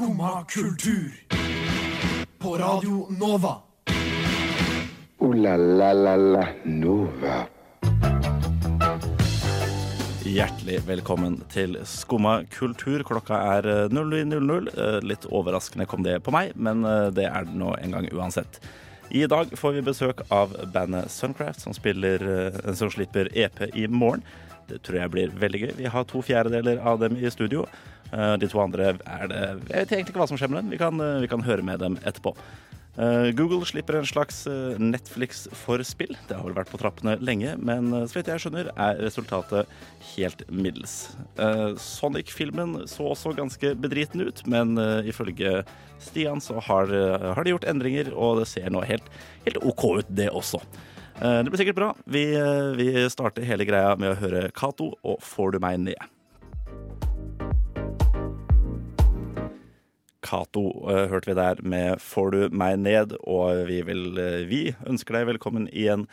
Skumma kultur. På Radio Nova. O-la-la-la-la Nova. Hjertelig velkommen til Skumma kultur. Klokka er eh, 09.00. Eh, Litt overraskende kom det på meg, men eh, det er det nå en gang uansett. I dag får vi besøk av bandet Suncraft, som, spiller, eh, som slipper EP i morgen. Det tror jeg blir veldig gøy. Vi har to fjerdedeler av dem i studio. Eh, De to andre er det Jeg vet egentlig ikke hva som skjer med dem. Vi kan, eh, vi kan høre med dem etterpå. Eh, Google slipper en slags Netflix for spill. Det har vel vært på trappene lenge, men så vidt jeg skjønner, er resultatet helt middels. Sonic-filmen så også ganske bedriten ut, men ifølge Stian så har, har de gjort endringer, og det ser nå helt, helt OK ut, det også. Eh, Det blir sikkert bra. Vi, eh, vi starter hele greia med å høre Cato og Får du meg ned. Cato eh, hørte vi der med 'Får du meg ned', og vi, vil, vi ønsker deg velkommen igjen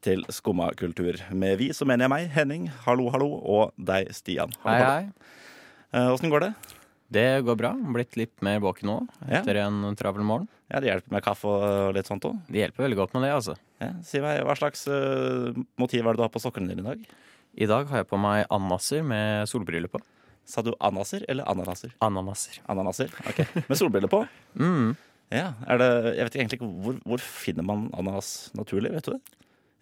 til Skumma kultur. Med vi så mener jeg meg, Henning, hallo, hallo, og deg, Stian. Hallo, hei. hei. Åssen går det? Det går bra. Blitt litt mer våken nå Ja. etter en travel morgen. Ja, Det hjelper med kaffe og litt sånt òg. Det hjelper veldig godt med det, altså. Ja, si meg, hva slags uh, motiv er det du har på sokkene dine i dag? I dag har jeg på meg ananaser med solbriller på. Sa du anaser eller ananaser? Ananaser. Ananaser, ok. Med solbriller på? Mm. Ja, er det, Jeg vet egentlig ikke hvor, hvor finner man ananas naturlig, vet du det?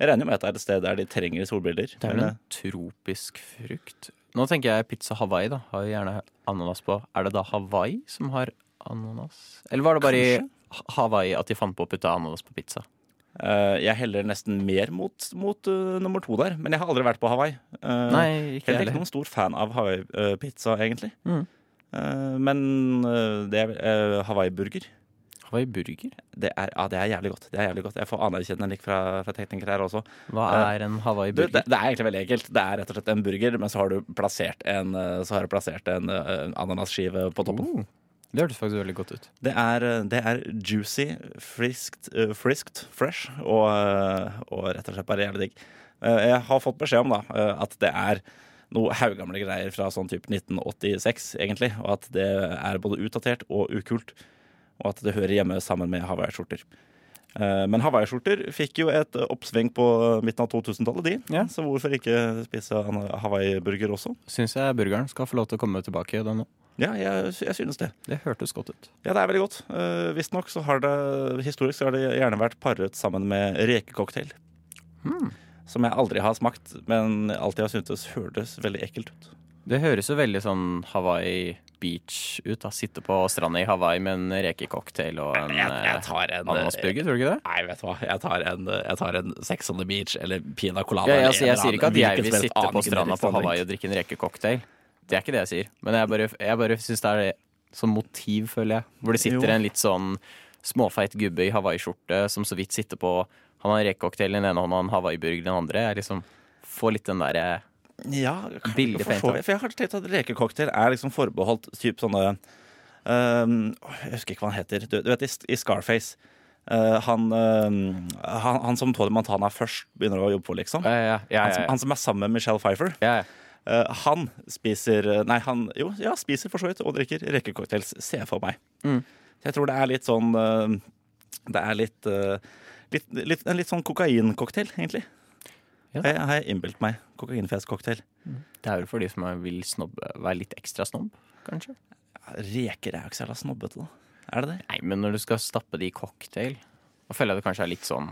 Jeg regner med at det er et sted der de trenger solbriller. Det er vel en tropisk frukt. Nå tenker jeg pizza Hawaii, da. Har jo gjerne ananas på. Er det da Hawaii som har ananas? Eller var det bare i Hawaii at de fant på å putte ananas på pizza? Uh, jeg heller nesten mer mot, mot uh, nummer to der, men jeg har aldri vært på Hawaii. Uh, Nei, ikke Heller heller. ikke noen stor fan av Hawaii-pizza, egentlig. Mm. Men det er uh, Hawaii-burger. Det er, ja, det er jævlig godt. Det er jævlig godt. Jeg får anerkjennende lik fra, fra teknikere her også. Hva Eh, er en Hawaii Du, det, burger? det er egentlig veldig enkelt. Det er rett og slett en burger, men så har du plassert en, eh, du plassert en eh, ananasskive på toppen. Uh, det hørtes faktisk veldig godt ut. Det er, det er juicy, friskt, uh, friskt fresh og, og rett og slett bare jævlig digg. Uh, Jeg har fått beskjed om da, at det er noe haugamle greier fra sånn type 1986, egentlig. Og at det er både utdatert og ukult. Og at det hører hjemme sammen med hawaiiskjorter. Eh, Men hawaiiskjorter fikk jo et oppsving på midten av 2000-tallet, de. Ja. Så hvorfor ikke spise hawaiiburger også? Syns jeg burgeren skal få lov til å komme tilbake. Den nå. Ja, jeg, jeg synes det. Det hørtes godt ut. Ja, det er veldig godt. Uh, Visstnok så har det historisk så har det gjerne vært paret sammen med rekecocktail. Som jeg aldri har smakt, men alltid har syntes hørtes veldig ekkelt ut. Det høres jo veldig sånn Hawaii Beach ut. da Sitte på stranda i Hawaii med en rekecocktail og en Jeg, jeg eh, en ananasburger, tror du ikke det? Nei, vet du hva. Jeg tar en, jeg tar en Sex on the Beach eller Pina Colada. Ja, jeg, altså, jeg eller sier ikke at jeg vil sitte på stranda på Hawaii og drikke en rekecocktail. Det er ikke det jeg sier. Men jeg bare, jeg bare syns det er det som motiv, føler jeg. Hvor det sitter Jo. en litt sånn småfeit gubbe i hawaiiskjorte som så vidt sitter på Han har rekecocktail i den ene hånda og en hawaiiburger i den andre. Jeg liksom får litt den derre Ja, Billig for, for, for jeg har tenkt at rekecocktail er liksom forbeholdt typ sånne ehm, Jeg husker ikke hva han heter. Du, du vet i, i Scarface. uh, han, uh, han, han som Tony Montana først begynner å jobbe for, liksom. Ja, ja, ja. Han, som, han som er sammen med Michelle Pfeiffer. ja. Eh, han spiser eh, Nei, han jo, ja, spiser for så vidt og drikker rekecocktails, ser jeg for meg. Mm. Jeg tror det er litt sånn uh, Det er litt, uh, litt, litt En litt sånn kokaincocktail, egentlig. Ja. Har jeg, har jeg innbilt meg. Kokainfest-cocktail. Det er vel for de som vil snobbe, være litt ekstra snobb, kanskje? Ja, Reker er jo ikke så jævla snobbete, da. Er det det? Nei, men når du skal stappe det i cocktail, da føler jeg det kanskje er litt sånn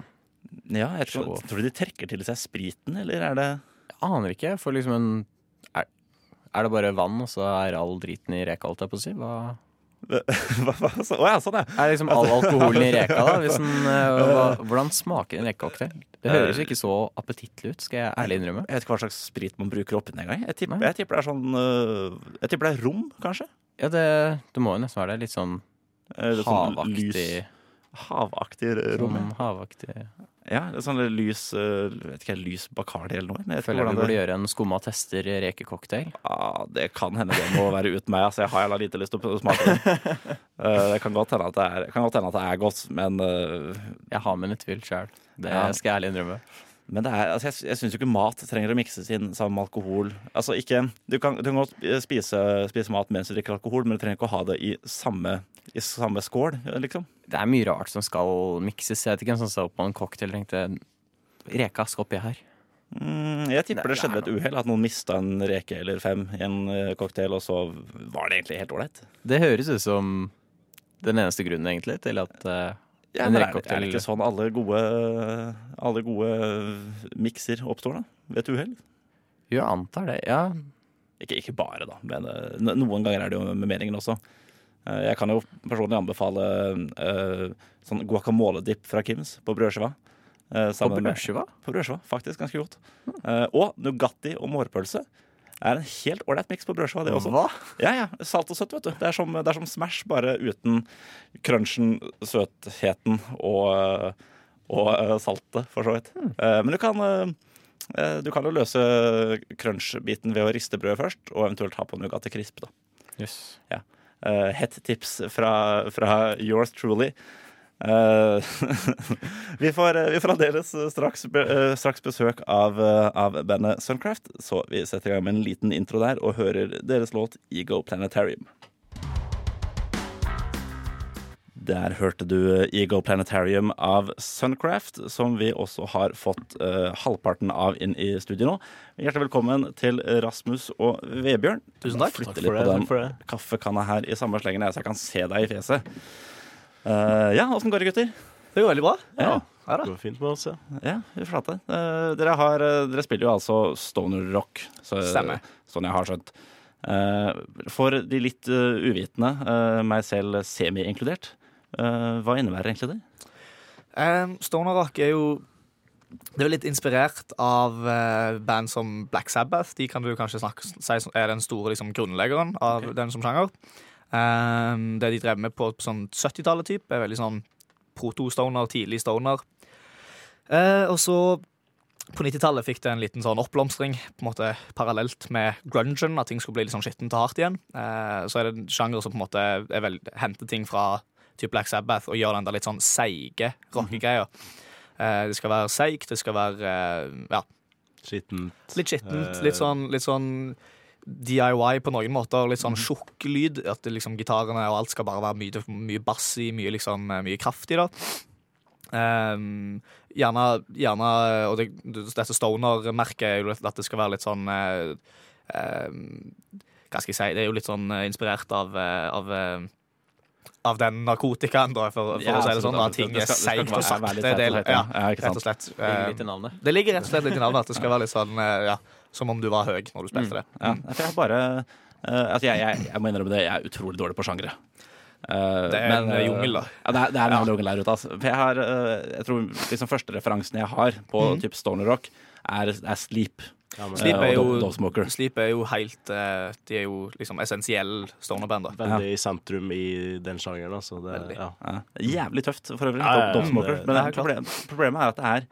Ja, jeg tror, Så- tror du de trekker til seg spriten, eller er det Jeg aner ikke. For liksom en er, er det bare vann, og så er all driten i reka, holdt jeg på å si? Hva Hva- oh, ja, sånn, ja. er liksom all alkoholen i reka, da? Den, eh, hva, hvordan smaker en rekecocktail? Det høres jo ikke så appetittlig ut, skal jeg ærlig innrømme. Jeg vet ikke hva slags sprit man bruker oppi den engang. Jeg, tipper- jeg tipper det er sånn øh, Jeg tipper det er rom, kanskje. Ja, det, det må jo nesten være det. Litt sånn havaktig. er sånn havaktig lys- Havaktig rom. sånn havaktig. Ja, det er sånn lys øh, Vet ikke, lys Bacardi eller noe. Jeg Føler jeg vi burde det, gjøre en skumma tester rekecocktail. ja, det kan hende det må være uten meg. Altså, jeg har jævla lite lyst til å smake det. uh, det kan godt hende at det er, kan godt hende at det er godt, men uh... Jeg har mine tvil sjøl. Det Ja. skal jeg ærlig innrømme. Men det er, altså jeg, jeg syns jo ikke mat trenger å mikses inn sammen med alkohol. Altså ikke, Du kan, du kan godt spise, spise mat mens du drikker alkohol, men du trenger ikke å ha det i samme, i samme skål, liksom. Det er mye rart som skal mikses. Jeg vet ikke hvem som sa på en cocktail tenkte Reka skal oppi her. Mm, jeg tipper det skjedde ved et uhell, at noen mista en reke eller fem i en eh, cocktail, og så var det egentlig helt ålreit. Det høres ut som den eneste grunnen, egentlig, til at uh, Ja, En rekecocktail er, det- ikke sånn alle gode, alle gode mikser oppstår, da? Ved et uhell? Jo, jeg antar det. Ja. Ikke, ikke bare, da, men eh, noen ganger er det jo med meningen også. Eh, Jeg kan jo personlig anbefale uh, sånn guacamole-dipp fra Kims på brødskiva. Uh, På brødskiva? med- På brødskiva, faktisk ganske godt. Uh, og Nugatti og mårpølse er en helt ålreit miks på brødskiva, det også. Hva? Ja, ja, Salt og søtt, vet du. Det er som, det er som Smash, bare uten crunchen, søtheten og, og saltet, for så vidt. Mm. men du kan, du kan jo løse crunch-biten ved å riste brødet først, og eventuelt ha på Nugatti Crisp. da. Yes. Eh, Hett tips fra, fra yours truly. Uh, vi, får, vi får aldeles straks, eh, besøk av, av bandet Suncraft, så vi setter i gang med en liten intro der og hører deres låt Ego Planetarium. Der hørte du Eagle Planetarium av Suncraft, som vi også har fått uh, halvparten av inn i studio nå. Hjertelig velkommen til Rasmus og Vebjørn. Tusen takk. Flytte litt for på det, den det. kaffekanna her i samme slengen, så jeg kan se deg i fjeset. Uh, ja, åssen går det, gutter? Det går veldig bra. Ja. Ja. Det går fint med oss, ja. Ja, vi flate. Uh, dere, har, eh, dere spiller jo altså stoner rock, så, Stemmer. sånn jeg har skjønt. Eh, for de litt eh, uvitende, eh, meg selv semi-inkludert, eh, hva innebærer egentlig det? Um, Stoner Rock er jo Det er litt inspirert av eh, band som Black Sabbath. De kan du kanskje snakke, si er den store liksom, grunnleggeren av den som sjanger. Um, det de drev med på, på sånn 70-tallet, typ, er veldig sånn proto-stoner, tidlig stoner. Uh, og så på 90-tallet fikk det en liten sånn oppblomstring på en måte parallelt med grungen, at ting skulle bli litt sånn skittent og hardt igjen. Uh, så er det en sjanger som på en måte er vel, henter ting fra typ Black Sabbath og gjør den der litt sånn seige rockegreia. Eh, det skal være seigt, det skal være eh, ja, Skittent. litt skittent. Eh. Litt sånn, litt sånn DIY på noen måter. Litt sånn tjukk lyd. At liksom gitarene og alt skal bare være mye, mye bass i, mye, liksom, mye kraft i. da Um, gjerne, gjerne Og det, dette Stoner-merket er jo at det skal være litt sånn uh, um, Hva skal jeg si? Det er jo litt sånn inspirert av, av av den narkotikaen, da, for, for Ja, å si det sånn. At ting Det er det seigt og sakte. Det, ja. ikke rett og slett. Eh, det ligger rett og slett litt i navnet at det skal være litt sånn eh, ja, som om du var høy når du spilte det. Ja, jeg bare eh, altså jeg, jeg, jeg må innrømme det, jeg er utrolig dårlig på sjangere. Uh, Det er en jungel, da. Ja, det er, det er en jungel der ute. Altså. Jeg har uh, Jeg tror liksom første referansen jeg har på typ stoner rock, er, er Sleep. Ja, men, Sleep er jo, Dog, Sleep er jo helt eh, De er jo liksom essensiell stonerband. da. Veldig i sentrum i den sjangeren. Altså. Det, ja. Ja, jævlig tøft for øvrig. Ja, ja, ja, Dove Smoker. Men det problem, problemet er at det er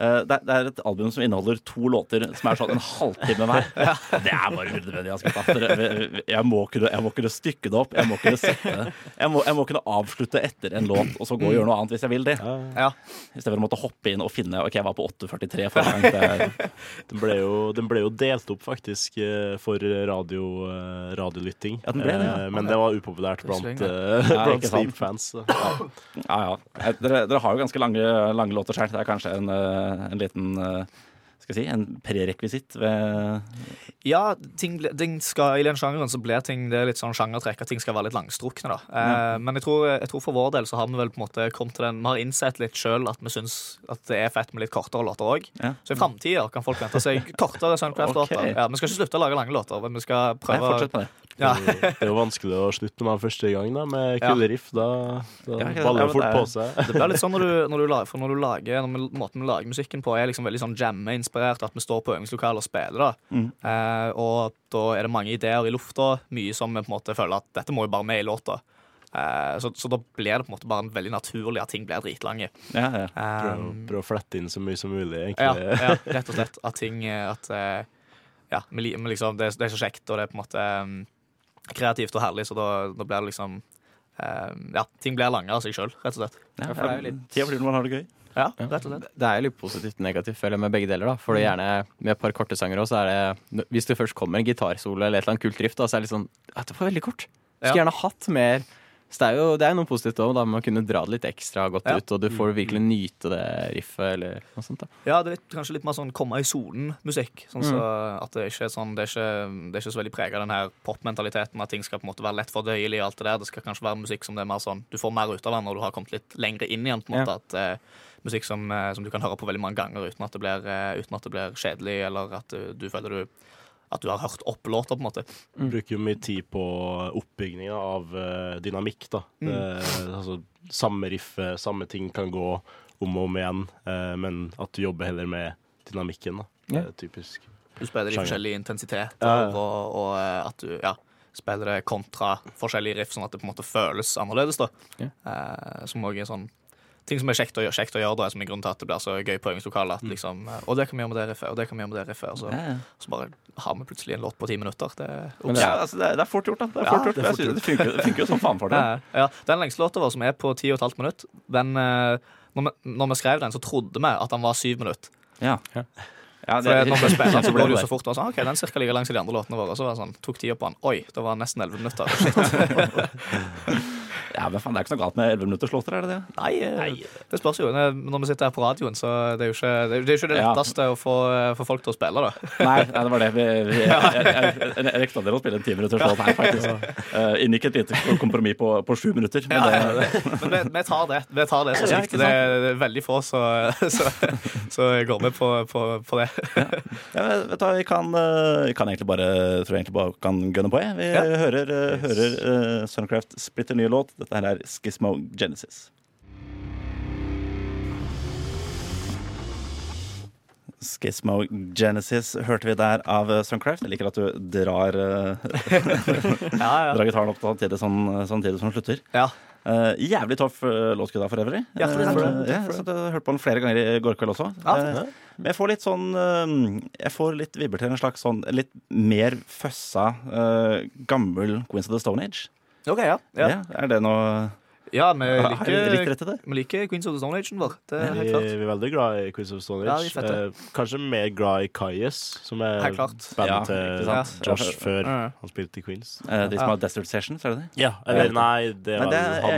det er, det er et album som inneholder to låter som er sånn en halvtime hver. Det er bare unødvendig. altså, Jeg må kunne, jeg må kunne stykke det opp. Jeg må kunne sette. Jeg må, jeg må kunne avslutte etter en låt og så gå og gjøre noe annet hvis jeg vil det. Ja. I stedet for å måtte hoppe inn og finne Ok, jeg var på 8.43 forrige gang. Det Den, ble jo, den ble jo delt opp, faktisk, eh, for radio, eh, radiolytting. Ja, den ble det, ja. Eh, Men det var upopulært blant, eh, Ja, ja, ja. Eh, Dere, dere har jo ganske lange, lange låter sjøl. Det er kanskje en, eh, en liten eh, skal jeg si, en prerekvisitt ved Ja, ting, ting skal, I den sjangeren så blir ting det er litt sånn sjangertrekk at ting skal være litt langstrukne. da. Eh, Men jeg tror, jeg tror for vår del så har vi vel på en måte kommet til den Vi har innsett litt sjøl at vi syns at det er fett med litt kortere låter òg. Ja. Så i framtida kan folk vente seg kortere Suncraft-låter. Okay. Ja, vi skal ikke slutte å lage lange låter, men vi skal Nei, prøve fortsett med det. Ja. Det er jo vanskelig å slutte med første gang da, med Ja. kule riff. Da, da Ja. Ja, baller det fort på seg. Det blir litt sånn når du, når du, lager, for når du lager når Måten vi lager musikken på, er liksom veldig sånn jamme-inspirert. At vi står på øvingslokalet og spiller. da Mm. eh, Og da er det mange ideer i lufta. Mye som vi på en måte føler at dette må jo bare med i låta. Eh, så, så da blir det på en måte bare veldig naturlig at ting blir dritlange. Ja, ja. Prøve, Um, prøve å flette inn så mye som mulig, ja, egentlig. ja, rett og slett. At ting eh, at, eh, Ja, vi, li- liksom, det, er- det er så kjekt, og det er på en måte um, kreativt og herlig, så da, da blir det liksom um, Ja, ting blir lange av seg sjøl, rett og slett. ja, for det er jo litt- Tida flyr når man har det gøy. Ja, rett og slett. Det er jo litt positivt og negativt føler jeg, med begge deler. da For det er gjerne med et par korte sanger også, så er det Hvis det først kommer en gitarsolo eller et eller annet kult drift, da, så er det litt sånn At det var veldig kort. Skulle gjerne hatt mer Så det er jo det er noe positivt òg, da med å kunne dra det litt ekstra godt Ja. ut, og du får virkelig nyte det riffet eller noe sånt. da Ja, det er litt, kanskje litt mer sånn komme i sonen-musikk. Sånn så Mm. at det ikke er sånn Det er ikke, det er ikke så veldig prega av den her popmentaliteten at ting skal på en måte være lett fordøyelig og alt det der. Det skal kanskje være musikk som det er mer sånn du får mer ut av den når du har kommet litt lengre inn igjen. på en måte At eh, Musikk som, eh, som du kan høre på veldig mange ganger uten at det blir, uh, uten at det blir kjedelig, eller at du, du føler du at du har hørt opp låter, på en måte. Bruker jo mye tid på oppbygninga av uh, dynamikk, da. Mm. Uh, altså, samme riffet, samme ting kan gå om og om igjen, uh, men at du jobber heller med dynamikken, da. Det Ja. er typisk. Du spiller i Sjanger. intensitet, intensiteter, Ja, ja. Og, og eh, at du ja, spiller det kontra forskjellige riff, sånn at det på en måte føles annerledes. da. Yeah. Eh, som også er sånn ting som er kjekt å, gjøre- kjekt å gjøre, da, som er grunnen til at det blir så gøy på øvingslokalet. At liksom, eh, og det kan vi gjøre med det riffet, og det kan vi gjøre med det riffet. Så, Ja, ja. så bare har vi plutselig en låt på ti minutter. Det, det Ja, altså, det, er, det er fort gjort, da. Det er Ja, fort gjort. det er synes det funker, funker jo som faen for det. Ja, ja. Den lengste låta vår, som er på ti og et halvt minutt, den, eh, når, vi, når vi skrev den, så trodde vi at den var syv minutter. Ja. Ja. Ja, For når vi spilte den, så går det det jo så fort. Og sånn, ok, den er cirka like lang som de andre låtene våre. Og så var det sånn, tok tida på den. Oi, det var nesten elleve minutter. Shit. Ja, men faen, Det er ikke så galt med 11 minutters låter, er det det? Nei, Nei, det spørs jo. Når vi sitter her på radioen, så det er jo ikke det, er ikke det, det Ja. letteste å få, få folk til å spille, da. Nei, det var det. Vi, vi, jeg, jeg, jeg, rekna dere å spille en ti minutters låt her, faktisk. Uh, inngikk et lite kompromiss på, på sju minutter. Men det, Men vi, vi tar det. Vi tar det så Ja, sykt. Det er veldig få som går med på, på, på det. ja, vet du vi kan, eh, kan egentlig bare tror jeg egentlig bare kan gunne på. Jeg. Vi Ja. hører, eh, hører uh, Suncraft splitter nye låt. Dette her er Skismo Genesis. Skismo Genesis hørte vi der av eh, Suncraft. Jeg liker at du drar, eh, Ja, ja. drar gitaren opp samtidig som, samtidig som den slutter. ja. Uh, jævlig tøff uh, låtskudda for øvrig. Ja, for det, for det. Uh, ja, så jeg hørte på den flere ganger i går kveld også. Ja. Eh, men jeg får litt sånn eh, Jeg får litt vibber til en slags sånn litt mer føssa, eh, gammel Queens of the Stone Age. OK, ja. Ja, Ja, er det noe ja vi, litt liker, vi liker Queens of the Stone Age. vår. Det er Vi, helt klart. vi er veldig glad i Queens of the Stone Age. er eh, kanskje mer glad i Kayes, som er bandet Ja, til? Josh før Ja. han spilte i Queens. Eh, de som Ja. har Desert Sessions, er det det? Ja, eller nei, det Nei, var det er han,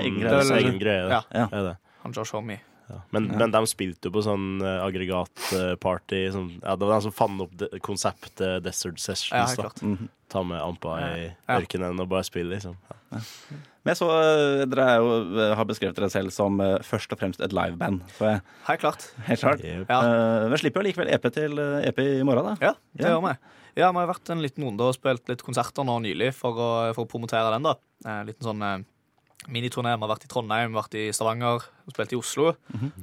egen greie. Ja. Ja. Det. Han Josh Homme. Ja. Men, Ja. men de spilte jo på sånn uh, aggregatparty. Som, ja, det var de som fant opp de, konseptet Desert Sessions. Ja, da. mm. Ta med ampa i ørkenen og bare spille, liksom. Ja. Men jeg så uh, dere er jo, eh, har beskrevet dere selv som først og fremst et liveband. Så Helt klart. helt klart. Yep. Ja. Men slipper jo likevel EP til EP i morgen, da. Ja, det Ja. gjør vi. Ja, vi har vært en liten runde og spilt litt konserter nå nylig for å, for å promotere den. da. En liten sånn miniturné. Vi har vært i Trondheim, vært i Stavanger, spilt i Oslo.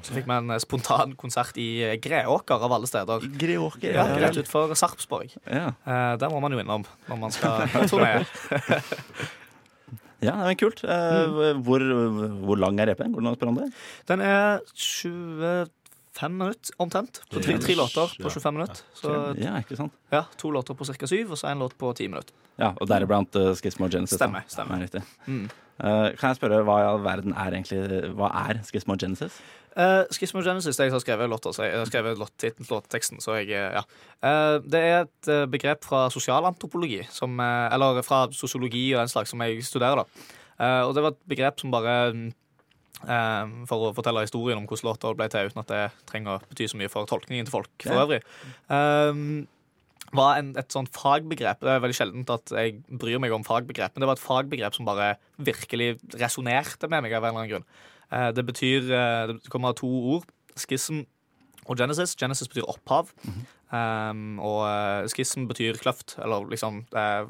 Så fikk vi en eh, spontan konsert i eh, Greåker, av alle steder. Greåker. Ja, Rett utenfor Sarpsborg. Ja. Eh, der må man jo innom når man skal turnere. Ja, men kult. Eh, hvor, hvor lang er EP-en? Går det an å spørre om det? Den er 25 minutter omtrent. Så tre, tre låter på 25 minutter. Så Ja, ikke sant? ja, to låter på ca. syv, og så en låt på ti minutter. Ja, Og deriblant uh. Stemmer, stemmer. Ja, riktig. Mm. Eh, kan jeg spørre hva i all verden er egentlig Hva er Skismogenesis? Uh, Skismogenesis det jeg har skrevet låta, så jeg har skrevet låtteksten, så jeg, eh, ja. Uh, det er et begrep fra sosialantropologi, som, eller fra sosiologi og den slags, som jeg studerer, da. Uh, og det var et begrep som bare eh, For å fortelle historien om hvordan låter ble til, uten at det trenger å bety så mye for tolkningen til folk for øvrig. eh, var en, et sånt fagbegrep. Det er veldig sjeldent at jeg bryr meg om fagbegrep, men det var et fagbegrep som bare virkelig resonnerte med meg av en eller annen grunn. Eh, det betyr eh, Det kommer av to ord. skissen og Genesis. Genesis betyr opphav. um, og skissen betyr kløft, eller liksom eh,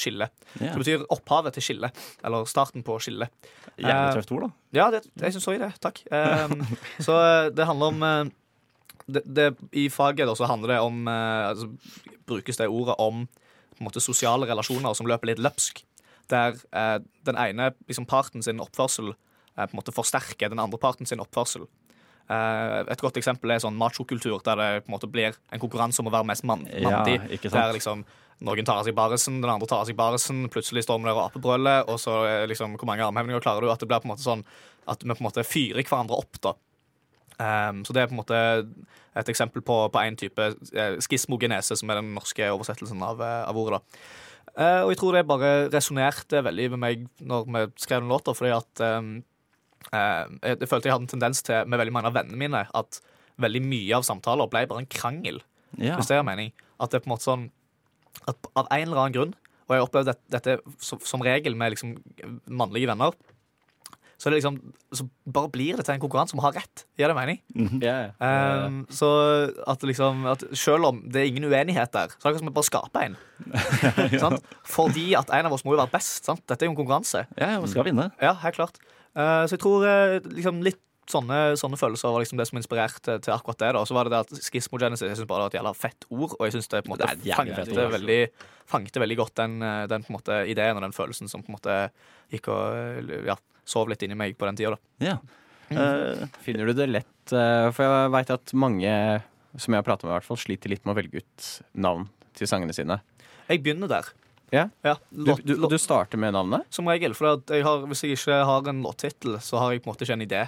skille. Yeah. Det betyr opphavet til skille, eller starten på skille. Jævlig Eh, tøft ord, da. Ja, det, jeg syns òg det. Takk. Um, så eh, det handler om eh, det, det, I faget da, så handler det om eh, altså, Brukes det ordet om måte, sosiale relasjoner som løper litt løpsk. Der eh, den ene liksom, parten sin oppførsel eh, på en måte forsterker den andre parten sin oppførsel. Eh, et godt eksempel er sånn machokultur, der det på en måte blir en konkurranse om å være mest mann, Ja, mandig. sant. der liksom noen tar av seg baresen, den andre tar av seg baresen, plutselig står vi der og apebrøler, og så liksom, hvor mange armhevninger klarer du? At det blir på en måte sånn at vi på en måte fyrer hverandre opp, da. Um, så det er på en måte et eksempel på, på en type eh, skismogenese, som er den norske oversettelsen av, eh, av ordet. Eh, og jeg tror det bare resonnerte veldig med meg når vi skrev den låta, fordi at um, uh, jeg, jeg følte jeg hadde en tendens til med veldig mange av vennene mine at veldig mye av samtaler ble bare en krangel, Ja. hvis det gir mening. At det er på en måte sånn at av en eller annen grunn, og jeg har opplevd dette, dette som, som regel med liksom mannlige venner, så, det liksom, så bare blir det til en konkurranse om å ha rett. Gir det mening? Yeah, yeah. Um, så at liksom at selv om det er ingen uenighet der, så er det akkurat som vi bare skaper en. sant? Fordi at en av oss må jo være best. Sant? Dette er jo en konkurranse. Ja, vi skal vinne. Ja, helt klart. Uh, så jeg tror uh, liksom litt sånne, sånne følelser var liksom det som inspirerte til akkurat det. da Så var det det at Skismogenesis jeg synes bare det var et jævla fett ord, og jeg syns det på en måte Det ord, altså. veldig, veldig godt den, uh, den på en måte ideen og den følelsen som på en måte gikk og ja, sov litt inni meg på den tida. da Ja. Uh, Finner du det lett uh, For jeg veit at mange som jeg har prata med, i hvert fall, sliter litt med å velge ut navn til sangene sine. Jeg begynner der. Ja? Ja, Du, låt, du, du starter med navnet? som regel. For at jeg har, hvis jeg ikke har en låttittel, så har jeg på en måte ikke en idé.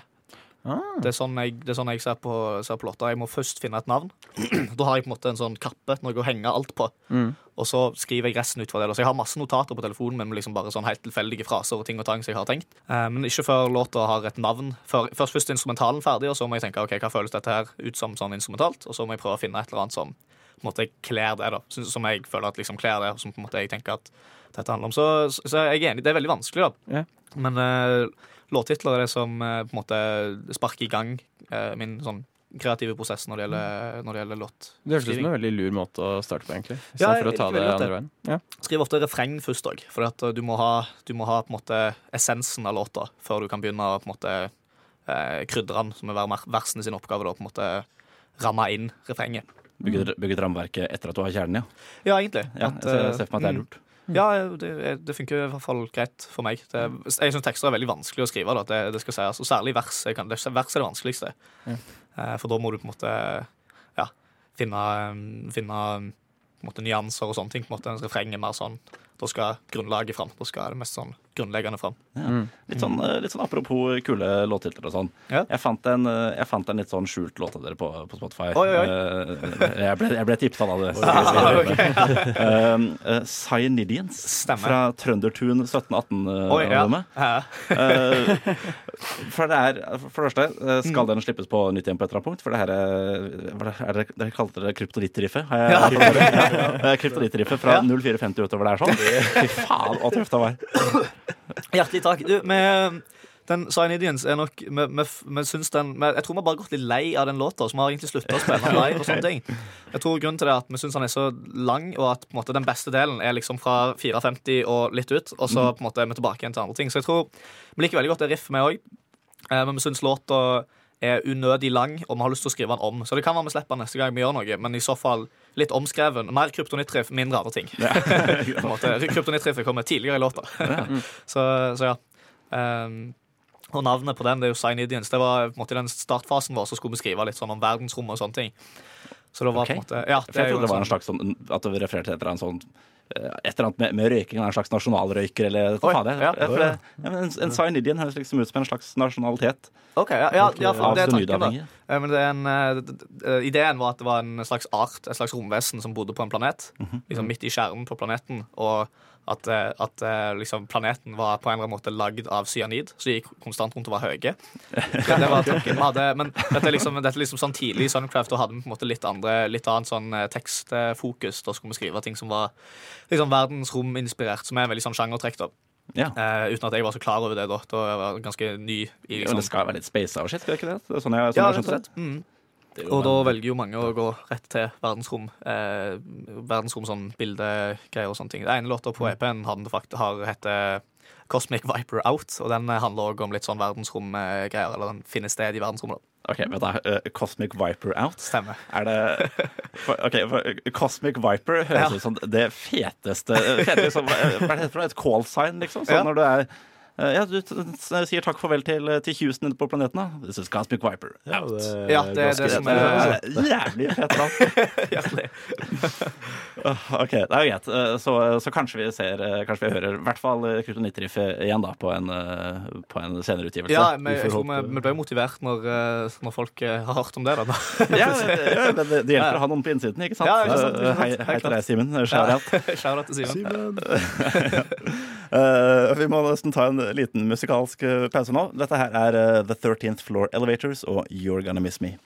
Ah. Det er sånn jeg, det er sånn jeg ser, på, ser på låter. Jeg må først finne et navn. da har jeg på en måte en sånn kappe når jeg henge alt på. Mm. Og så skriver jeg resten ut fra det. Så jeg har masse notater på telefonen, men liksom bare sånn helt tilfeldige fraser og ting og tang som jeg har tenkt. Eh, men ikke før låta har et navn. Før, først først instrumentalen ferdig, og så må jeg tenke ok, hva føles dette her ut som sånn instrumentalt, og så må jeg prøve å finne et eller annet som på en måte kler det, da. Som jeg føler at liksom kler det, og som på en måte jeg tenker at dette handler om. Så, så jeg er enig, det er veldig vanskelig, da. Yeah. Men eh, låttitler er det som eh, på en måte sparker i gang eh, min sånn kreative prosess når det gjelder, når det gjelder låt. Det høres ut som en veldig lur måte å starte på, egentlig. Ja, jeg å ta det andre veien. Ja. Skriv ofte refreng først òg, for at uh, du, må ha, du må ha på en måte essensen av låta før du kan begynne å på en måte eh, krydre den, som er ver- versene sin oppgave. da, på en måte ramme inn refrenget. bygget, bygget rammeverket etter at du har kjernen, ja. Ja, egentlig. ja At, jeg ser, eh, for meg at det er mm. lurt. Ja, det, det funker i hvert fall greit for meg. Det, jeg syns tekster er veldig vanskelig å skrive. Da, det, det skal sies, og Særlig vers. Jeg kan, det, vers er det vanskeligste. Ja. for da må du på en måte ja, finne, finne på en måte, nyanser og sånne ting. På en måte, en refreng er mer sånn Da skal grunnlaget fram. Da skal det mest sånn grunnleggende fram. Litt sånn, eh, litt sånn apropos kule låttitler og sånn. Ja. Jeg, fant en, eh, jeg fant en litt sånn skjult låt av dere på, på Spotify. Oi, oi, oi. Eh, Jeg ble, jeg ble tipsa av det. Um, uh, Cyanidians Stemmer. fra Trøndertun 1718-albumet. Oi, ja. Ja. Eh, for det er, for det første, eh, Mm. skal den slippes på nytt igjen på et eller annet punkt? For det her er, er det, er det Dere kalte det kryptonitt-riffet? Ja. Kryptonitt-riffet fra Ja. 0450 utover der sånn. Fy faen, så tøft det var. Hjertelig takk. Du, med den Cyanidians er nok vi, syns den, vi, Jeg tror vi har bare gått litt lei av den låta, så vi har egentlig slutta å spille den live. og sånne ting Jeg tror grunnen til det er at vi syns den er så lang, og at måte, den beste delen er liksom fra 54 og litt ut, og så på en måte er vi tilbake igjen til andre ting. Så jeg tror vi liker veldig godt det riffet, vi òg. Men vi syns låta er unødig lang, og vi har lyst til å skrive den om. Så det kan være vi slipper den neste gang vi gjør noe, men i så fall litt omskreven. Mer kryptonittriff, mindre andre ting. Ja. Kryptonittriffet kommer tidligere i låta. så, så ja. Um, og navnet på den det er jo Signidians. Det var på en måte I den startfasen vår så skulle vi skrive litt sånn om verdensrommet og sånne ting. Så det var på en måte Ja, det jeg trodde det var en slags sånn At du refererte til et eller annet sånn eh, et eller annet med, med røyking, en slags nasjonalrøyker eller hva faen, det ja. jeg- det- ja, En, en signidian høres liksom ut som en slags nasjonalitet. Ok, ja, ja, ja det er tanken, da. Eh, Men det en, eh, eh, ideen var at det var en slags art, et slags romvesen, som bodde på en planet. Mhm. Liksom midt i kjernen på planeten. Og at, at liksom planeten var på en eller annen måte lagd av cyanid, så de gikk konstant rundt og var høye. Ja, det var tanken vi hadde. Men dette er liksom, dette er liksom sånn tidlig i Suncraft, da hadde vi på en måte litt andre Litt annet sånn tekstfokus. Da skulle vi skrive ting som var liksom verdensrominspirert, som er en veldig sånn sjangertrekk. da Ja. Uh, uten at jeg var så klar over det da. Da jeg var ganske ny i liksom det skal være litt space og shit, skal ikke det? det sånn jeg, sånn Ja, jeg har og det. Mm. Og da velger jo mange å gå rett til verdensrom. Eh, verdensrom sånn bildegreier og sånne ting. Det ene låta på EP-en hadde fakt- har heter Cosmic Viper Out, og den eh, handler òg om litt sånn verdensromgreier. Eller den finner sted i verdensrommet. da. OK, vent da. Uh, Cosmic Viper Out? Stemmer. Er det for, OK, for, Cosmic Viper høres Ja. ut som det feteste feteste fete, eh, Hva heter det? Et call sign, liksom? Sånn Ja. når du er ja, du sier takk farvel til, til Houston på planeten. da. This is Cosmic Viper. Ja, det, Ja, det er det som er- Det er Jævlig fett navn. OK, det er jo greit. Eh, Så, så kanskje vi ser eh, Kanskje vi hører i hvert fall eh, Kryptonitt-riff igjen da på en, eh, på en senere utgivelse. Ja, men Vi vi, ble motivert når, eh, når folk eh, har hørt om det. da. ja, ja, men det, det hjelper å ha noen på innsiden, ikke sant? Ja, ikke sant, ikke sant. Eh, Hei, hei til deg. Simen. Shout out. Shout-out til Simen. Eh, vi må nesten ta en liten musikalsk eh, pause nå. Dette her er uh, The 13th Floor Elevators og You're Gonna Miss Me.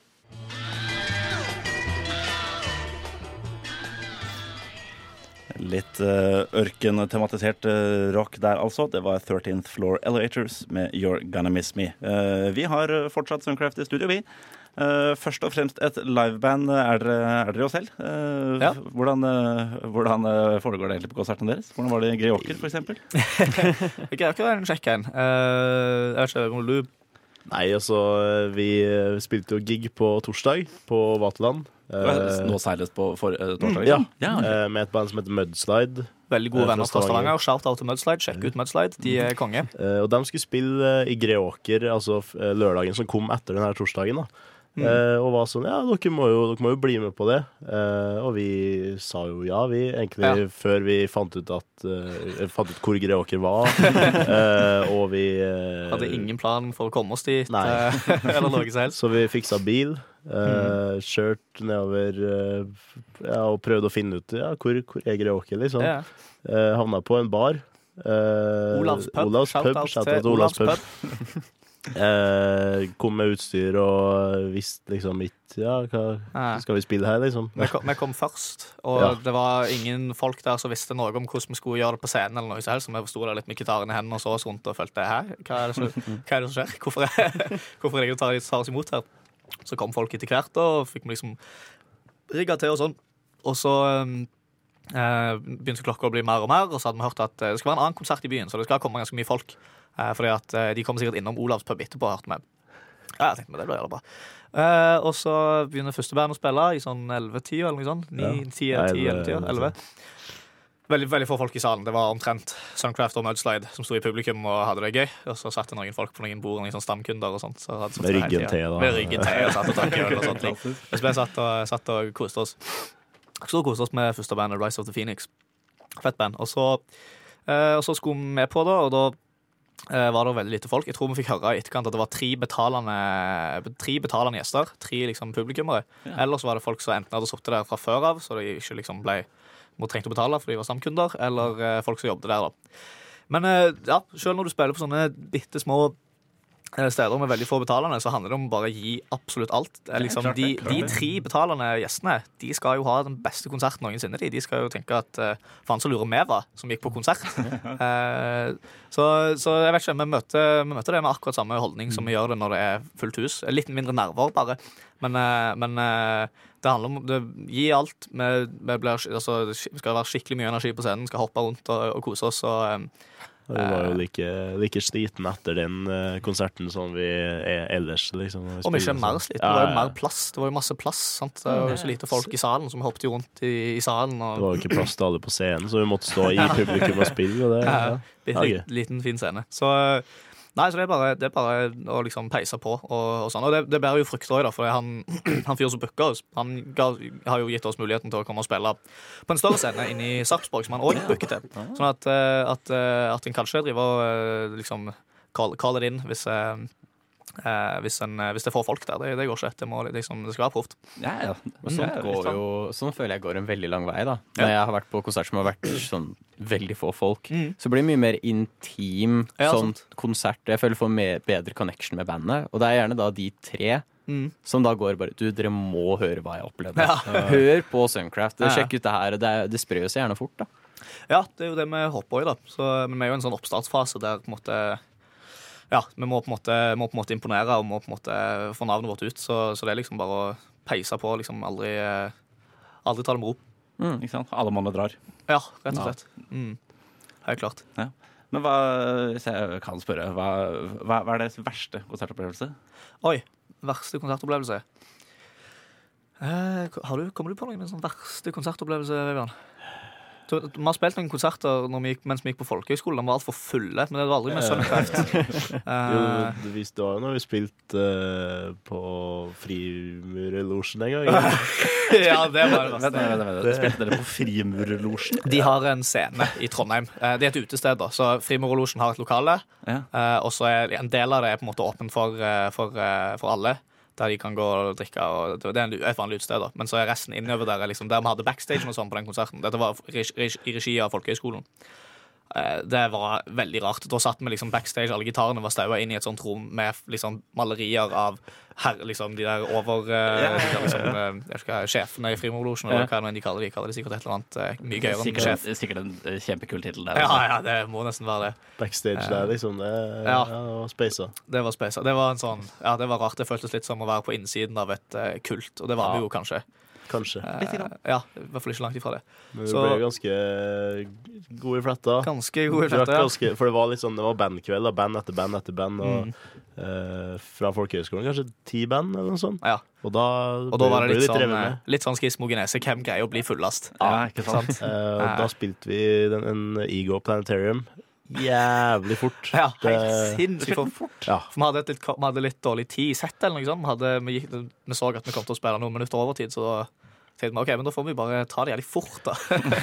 Litt uh, ørkentematisert uh, rock der, altså. Det var 13th Floor Elevators med You're Gonna Miss Me. Uh, vi har fortsatt Suncraft i studio, vi. Eh, først og fremst et liveband er dere er dere jo selv. Eh, Ja. Hvordan, eh, hvordan foregår det egentlig på konserten deres? Hvordan var det i Greåker, f.eks.? Jeg greier ikke å være en sjekk en. Eh, jeg vet ikke om du Nei, altså, vi spilte jo gig på torsdag på Vaterland. Nå seiles på for, eh, torsdag? ja. ja ok. eh, med et band som heter Mudslide. Veldig gode venner fra Stavanger. Shout-out til Mudslide. Sjekk ut Mudslide. De er konge. Eh, og de skulle spille i Greåker altså lørdagen som kom etter denne torsdagen. da Mm. Eh, og var sånn Ja, dere må, jo, dere må jo bli med på det. Eh, og vi sa jo ja, vi, egentlig Ja. før vi fant ut at eh, Fant ut hvor Greåker var. Eh, og vi eh, Hadde ingen plan for å komme oss dit. Eller noe som helst. Så vi fiksa bil. Mm. Kjørt nedover ja, og prøvde å finne ut ja, hvor, hvor er Greåker, liksom. Ja. Havna på en bar. Olavs pub. Olavs pub. Shout-out Shout-out til Olavs pub. Eh, kom med utstyr og visste liksom ikke Ja, hva skal vi spille her, liksom? Vi kom, vi kom først, og Ja. det var ingen folk der som visste noe om hvordan vi skulle gjøre det på scenen. eller noe som så Vi sto der litt med gitaren i hendene og så oss rundt og følte Hæ, hva er det som, hva er det som skjer? Hvorfor er, hvorfor er det ingen som tar, tar oss imot her? Så kom folk etter hvert, og fikk vi liksom rigga til og sånn. Og så um, begynte klokka å bli mer og mer, og så hadde vi hørt at eh, det skal være en annen konsert i byen, så det skal komme ganske mye folk. Eh, fordi at eh, de kommer sikkert innom Olavs pub etterpå, hørte vi. Ja, jeg tenkte, men det blir jævla bra. Eh, og så begynner første band å spille i sånn 11-10 eller noe sånt. 9, 10, Ja, 10, 11, 11, 11. Veldig, veldig få folk i salen. Det var omtrent Suncraft og Mudslide som sto i publikum og hadde det gøy. Og så satt det noen folk på noen bord, noen sånn stamkunder og sånt. Så Med ryggen til, da. Med ryggen til og satt og drakk øl og sånt. ting. Mens vi satt og, satt og koste oss. Så koste oss med første bandet Rise of the Phoenix. Fett band. Og så, eh, og så skulle vi med på det, og da eh, var det veldig lite folk. Jeg tror vi fikk høre i etterkant at det var tre betalende, tre betalende gjester. Tre liksom publikummere. Ja. Ellers var det folk som enten hadde sittet der fra før av, så de ikke liksom ble trengte å betale fordi de var stamkunder, eller eh, folk som jobbet der. da. Men eh, ja, selv når du spiller på sånne bitte små steder med veldig få betalende, så handler det om bare å gi absolutt alt. Liksom, de, de tre betalende gjestene De skal jo ha den beste konserten noensinne. De, de skal jo tenke at uh, faen så lurer vi var som gikk på konsert. uh, så, så jeg vet ikke, vi møter, vi møter det med akkurat samme holdning som vi gjør det når det er fullt hus. Litt mindre nerver, bare. Men, uh, men eh, det handler om det, Gi alt. Vi, vi, blir, altså, skal være skikkelig mye energi på scenen. Skal hoppe rundt og, og kose oss. Og, eh, Og Vi var jo like, like sliten etter den eh, konserten som vi er ellers, liksom. vi Om ikke mer sliten, Det var jo mer plass. Det var jo masse plass. Sant? Det var jo så lite folk i salen, så vi hoppet jo rundt i, i salen. Det var jo ikke plass til alle på scenen, så vi måtte stå i publikum og spille. Og det, Ja, ja. Litt, Ja, liten, liten, fin scene. Så, nei, så det er bare, det er bare å liksom peise på. Og, og sånn. Og det, det bærer jo frukter òg, for han, han fyren som booka oss, han ga, har jo gitt oss muligheten til å komme og spille på en større scene inne i Sarpsborg, som han òg booker til. Sånn at, eh, at, eh, at en kanskje driver og eh, liksom call, call it in hvis eh, hvis, en, eh, hvis det får folk der. Det, det går ikke. Det, må, liksom, det skal være proft. Ja, ja. Sånt, går jo, sånn føler jeg går en veldig lang vei. da Når jeg har vært på konsert som har vært sånn veldig få folk, Mm. så blir det mye mer intim Ja, sånn sant. konsert. Jeg føler jeg får mer, bedre connection med bandet. Og det er gjerne da de tre Mm. som da går bare Du, dere må høre hva jeg opplevde. Ja. Hør på Suncraft. Ja, ja. Sjekk ut det her. Det, det sprer seg gjerne fort, da. Ja, det er jo det vi håper i, da. Så, men vi er jo i en sånn oppstartsfase der på en måte Ja, vi må på en måte, må på en måte imponere og må på en måte få navnet vårt ut. Så, så det er liksom bare å peise på. liksom Aldri, eh, aldri ta det med ro. Ikke sant? Alle manner drar. Ja, rett og slett. Mm. Helt klart. Men hva, hvis jeg kan spørre, hva, hva, hva er deres verste konsertopplevelse? Oi. Verste konsertopplevelse. Eh, har du, kommer du på noen sånn verste konsertopplevelse, Vivian? Så, Vi har spilt noen konserter når vi gikk, mens vi gikk på folkehøyskole. De var altfor fulle, men det var aldri med Sunnycraft. Jo, Eh, det viste det var jo når vi spilte uh, på Frimurerlosjen en gang. ja, det var det verste. vent, vent, vent. Spilte dere på Frimurerlosjen? De har en scene i Trondheim. Uh, Det er et utested, da. Så Frimurerlosjen har et lokale. Ja. eh, Og så er en del av det er på en måte åpen for, eh, for, eh, for alle. Der de kan gå og drikke. Og det er et vanlig utested. da Men så er resten innover der, er liksom, der vi hadde backstage og sånn på den konserten. Dette var i regi av Folkehøgskolen. Eh, Det var veldig rart. Da satt vi liksom backstage, alle gitarene var staua inn i et sånt rom med liksom malerier av her, liksom, de der over uh, de liksom, uh, ikke hva, Sjefene i Frimorlosjen, eller hva enn de kaller. De kaller det sikkert et eller annet eh, mye gøyere enn sjef. en- sikkert en eh, kjempekul tittel der. Ja, altså. ja, det må nesten være det. Backstage der, liksom. Det, Ja. ja. det var spacer. Det var spesa. Det var en sånn Ja, det var rart. Det føltes litt som å være på innsiden av et uh, kult, og det var vi Ja. jo kanskje. Kanskje. Eh, ja, i hvert fall ikke langt ifra det. Men vi så- ble ganske god i fletta. Ganske gode Drakk fette. Ja. ganske, for det var litt sånn, det var bandkveld, da, band etter band etter band. Og, Mm. eh, fra folkehøgskolen kanskje ti band, eller noe sånt. Ja. Og da, Og da var det litt sånn, eh, litt sånn skismogenese. Hvem greier å bli fullast? Ja, ikke sant? Eh, og da spilte vi den, en Ego Planetarium jævlig fort. Ja, helt Det- sinnssykt fort. Ja. For vi hadde, et litt, vi hadde litt dårlig tid i settet, eller noe sånt. Vi, hadde, vi, gikk, vi så at vi kom til å spille noen minutter overtid, så tenkte vi ok, men da får vi bare ta det jævlig fort, da.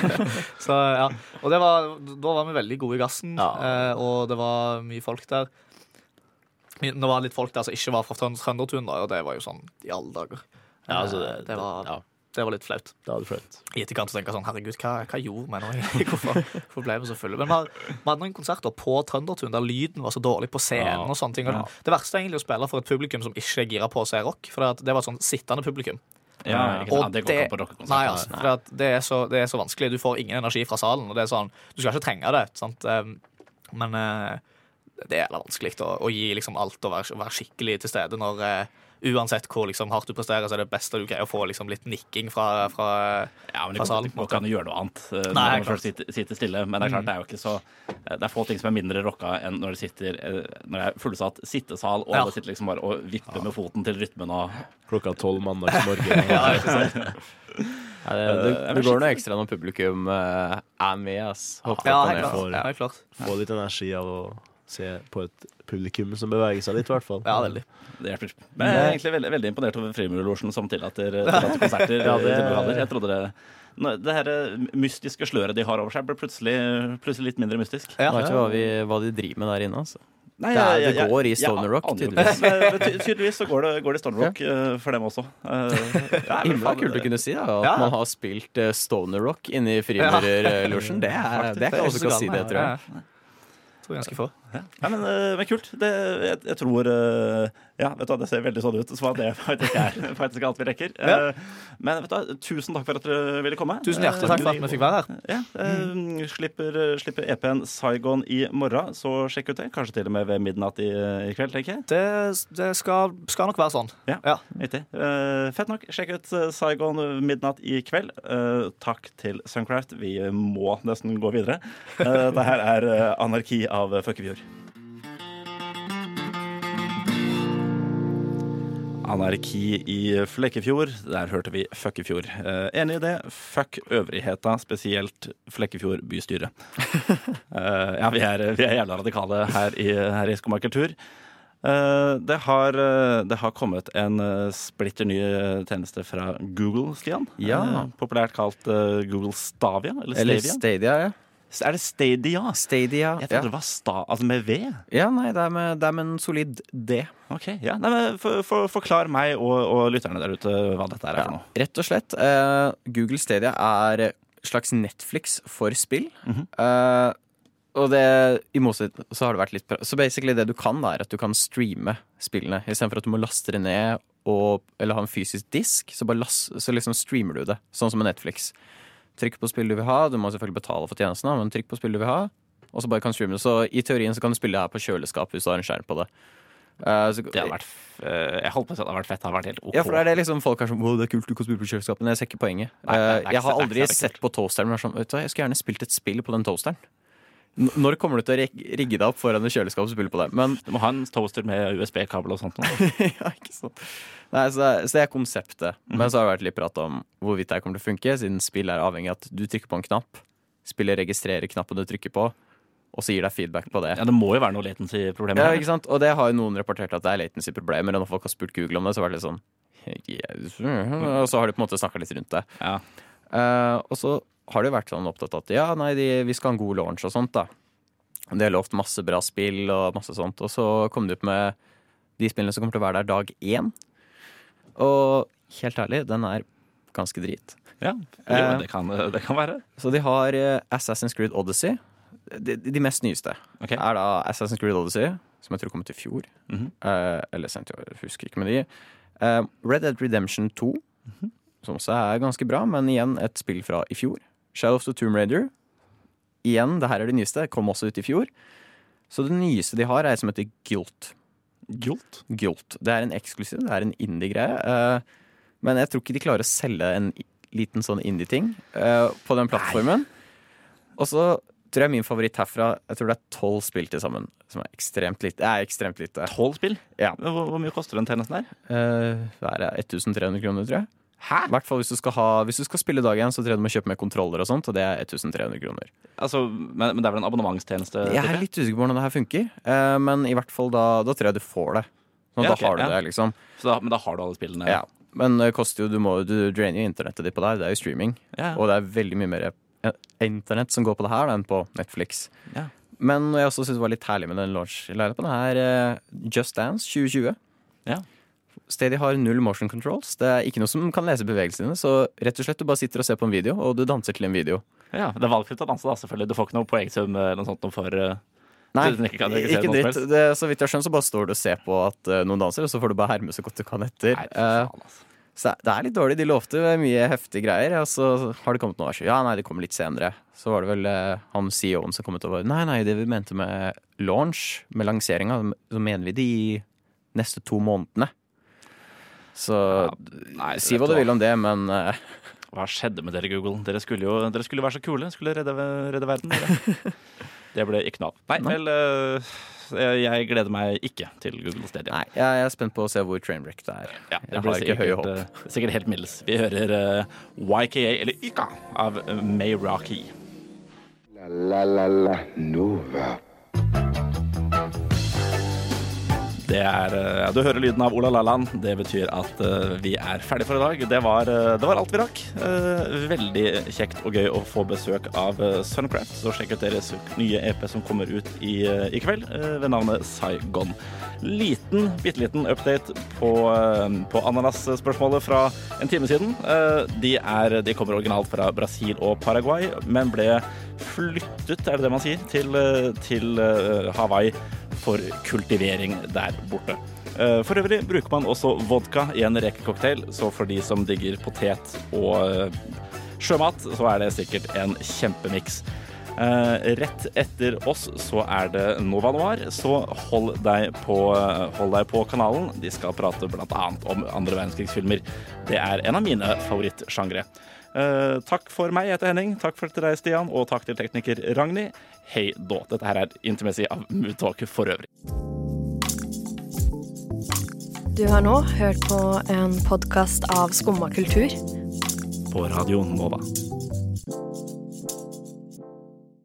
så ja, Og det var, da var vi veldig gode i gassen, Ja. eh, og det var mye folk der. Det var litt folk der som ikke var fra Trøndertun, da, og det var jo sånn i alle dager. Ja, altså, det, det, var, ja, det var litt flaut. det hadde flaut. I etterkant tenker jeg sånn, herregud, hva, hva gjorde vi nå? egentlig? Hvorfor, hvorfor ble vi så fulle? Men vi har- vi hadde noen konserter på Trøndertun der lyden var så dårlig på scenen. Ja. og sånne ting. Og Det verste er egentlig å spille for et publikum som ikke er gira på å se rock. For det var et sånn sittende publikum. Ja. Og Ja, det rockekonsert. Nei, altså, for det, det, er så, det er så vanskelig. Du får ingen energi fra salen. Og det er sånn, Du skal ikke trenge det, sant? Um, men eh, det er vanskelig å, å gi liksom alt og være, være skikkelig til stede når eh, Uansett hvor liksom, hardt du presterer, så er det beste du greier å få liksom, litt nikking fra, fra Ja, men fra kan salen, en ikke gjøre noe annet eh, Nei, når man klart. først sitter, sitter stille. Men det er klart, det er jo ikke så eh, Det er få ting som er mindre rocka enn når det sitter eh, Når det er fullsatt sittesal, og Ja. alle sitter liksom bare og vipper med foten til rytmen og Klokka tolv mandags morgen. Ja, ikke sant? Ja, det, det, det går noe ekstra når publikum er med. Ass. Håper Ja, at man får. Ja, helt litt energi av å se på et publikum som beveger seg litt, i hvert fall. Ja, veldig. Det hjelper. Men jeg er egentlig veldig, veldig imponert over Frimurlosjen som tillater, tillater konserter. Ja, det- Jeg trodde det Nå, Det her eh, mystiske sløret de har over seg, ble plutselig, plutselig litt mindre mystisk. Ja. Vet ikke hva, vi, hva de driver med der inne? Altså. Nei, Det er- jeg- det går i jeg stoner rock, tydeligvis. Men Tydeligvis så går det, går det stoner rock eh, for dem også. Uh, ja, Himla kult å kunne si da, at Ja. man har spilt uh, stoner rock inni i Frimurerlosjen. Det, er- det er ikke alle som kan si det, tror jeg. Ja. Tror jeg ganske få. Ja, men, eh, men kult. Det, jeg, jeg tror eh, Ja, vet du hva, det ser veldig sånn ut Så det faktisk er faktisk alt vi rekker. Ja. Eh, men vet du tusen takk for at dere ville komme. Tusen hjertelig takk for at vi fikk være her. Ja, mm. slipper, slipper EP-en Saigon i morgen, så sjekk ut det. Kanskje til og med ved midnatt i, i kveld, tenker jeg. Det, det skal, skal nok være sånn. Ja, Ja. fett nok. Sjekk ut Saigon midnatt i kveld. Takk til Suncraft. Vi må nesten gå videre. Uh, det her er Anarki av Føkkefjord. Anarki i Flekkefjord. Der hørte vi Føkkefjord. Eh, enig i det. Fuck øvrigheta, spesielt Flekkefjord bystyre. Eh, ja, vi er, vi er jævla radikale her i, her i Skomakertur. Eh, det, har, det har kommet en splitter ny tjeneste fra Google, Stian. Ja. Populært kalt Google Stavia. Eller Eller Stadia, ja. Er det Stadia? Stadia. Jeg Ja. det var sta, altså med V. ja, nei, det er med, det er med en solid D. Ok, ja, nei, men for, for, Forklar meg og, og lytterne der ute hva dette er Ja, for noe. rett og slett. eh, Google Stadia er slags Netflix for spill. Mhm. Eh, og det, i motsetning, så har det vært litt. Så basically det du kan, da, er at du kan streame spillene. Istedenfor at du må laste det ned og, eller ha en fysisk disk, så, bare las, så liksom streamer du det. Sånn som med Netflix. Trykk på spill du vil ha. Du må selvfølgelig betale for tjenesten, men trykk på spill du vil ha. Og så bare kan streame det. Så i teorien så kan du spille det her på kjøleskap hvis du har en skjerm på det. Uh, så, Det har vært, eh, jeg holdt på å si at det har vært fett. Det har vært helt OK. ja, for det er det liksom folk er sånn Å, det er kult, du kan spille på kjøleskapet. Men jeg ser ikke poenget. Nei, er Eh, jeg har aldri sett på toasteren men jeg sånn, jeg skulle gjerne spilt et spill på den toasteren. Når kommer du til å rigge deg opp foran et kjøleskap og spille på det? Men Du må ha en toaster med USB-kabel og sånt. ja, ikke sant. Nei, så, det så det er konseptet. Mhm. Men så har det vært litt prat om hvorvidt det kommer til å funke, siden spill er avhengig av at du trykker på en knapp, spillet registrerer knappen du trykker på, og så gir deg feedback på det. Ja, Det må jo være noe latency-problemer. Ja, ikke sant? Og det har jo noen rapportert at det er latency-problemer, og når folk har spurt Google om det, så har det litt sånn yes. Og så har de på en måte snakka litt rundt det. Ja. Uh, og så har det vært sånn opptatt av at ja, nei, de, vi skal ha en god launch og sånt, da. De har lovt masse bra spill og masse sånt, og så kom de opp med de spillene som kommer til å være der dag én. Og helt ærlig, den er ganske drit. Ja, Eh. jo, det, kan, det kan være. Så de har eh, Assassin's Creed Odyssey. De, de mest nyeste okay. er da Assassin's Creed Odyssey, som jeg tror kom ut i fjor. Mhm. Eh, eller sent i år, husker ikke med de. Eh, Red Dead Redemption 2, Mhm. som også er ganske bra, men igjen et spill fra i fjor. Shadow of the Tomb Raider. Igjen, det her er det nyeste, kom også ut i fjor. Så det nyeste de har, er som heter Guilt. Guilt. Guilt. Det er en eksklusiv, det er en indie-greie. eh, men jeg tror ikke de klarer å selge en liten sånn indie-ting eh, på den plattformen. Og så tror jeg min favoritt herfra Jeg tror det er tolv spill til sammen. Som er ekstremt lite. Det er ekstremt lite. Tolv spill? Ja. Hvor, hvor mye koster den tjenesten her? Det hva er 1300 kroner, tror jeg. Hæ? I hvert fall hvis du skal, ha, hvis du skal spille dag igjen, så tror jeg du må kjøpe med kontroller og sånt, og det er 1300 kroner. Altså, men, men det er vel en abonnementstjeneste? Jeg er litt usikker på hvordan det her funker, eh, men i hvert fall da, da tror jeg du får det. Sånn, Ja, da okay, har du ja. det, liksom. Så da, men da har du alle spillene? Ja. Men det koster jo, du, må, du drainer jo internettet ditt på det her. Det er jo streaming. Ja. Og det er veldig mye mer eh, internett som går på det her enn på Netflix. Ja. Men jeg også syns var litt herlig med den launch-lineupen, her. eh, Just Dance 2020. Ja. Stedet har null motion controls. Det er ikke noe som kan lese bevegelsene dine. Så rett og slett du bare sitter og ser på en video, og du danser til en video. Ja, Det er valgfritt å danse, da, selvfølgelig. Du får ikke noe poengsum eller noe sånt for uh, Nei, ikke ikke dritt. Det, så vidt jeg skjønner, så bare står du og ser på at uh, noen danser, og så får du bare herme så godt du kan etter. Nei, Eh, faen, altså. Så det er litt dårlig. De lovte mye heftige greier, og så har det kommet noe varsel. Ja, nei, det kommer litt senere. Så var det vel eh, han CEO-en som kom ut og var Nei, nei, det vi mente med launch, med lanseringa, så mener vi de neste to månedene. Så Nei, si hva du vil om det, men uh, Hva skjedde med dere, Google? Dere skulle jo dere skulle være så kule. Skulle redde, redde verden. Dere. Det ble ikke noe av. Nei, Nei. vel uh, Jeg gleder meg ikke til Google Stadia. nei, jeg er spent på å se hvor trainwreck det er. Ja, det jeg blir har ikke høye sikkert, håp. eh, sikkert helt middels. Vi hører uh, YKA, eller YKA, av uh, May Rocky. La la la la Nova. Det er, eh, ja, du hører lyden av Ola Laland. Det betyr at uh, vi er ferdig for i dag. Det var, eh, det var alt vi rakk. Uh, veldig kjekt og gøy å få besøk av uh, Suncraft. Så sjekk ut deres nye EP som kommer ut i, i kveld, ved navnet Saigon. Liten, bitte liten update på, på ananas-spørsmålet fra en time siden. De, er, de kommer originalt fra Brasil og Paraguay, men ble flyttet, er det det man sier, til, til Hawaii for kultivering der borte. Eh, For øvrig bruker man også vodka i en rekecocktail, så for de som digger potet og eh, sjømat, så er det sikkert en kjempemiks. Eh, rett etter oss så er det Nova Noir, så hold deg på, hold deg på kanalen. De skal prate bl.a. om andre verdenskrigsfilmer. Det er en av mine favorittsjangre. Eh, takk for meg, jeg heter Henning. Takk for til deg, Stian. Og takk til tekniker Ragnhild. Hei då. Dette her er Intimacy av Moodtalk for øvrig. Du har nå hørt på en podkast av Skumma kultur. På Radio Nova.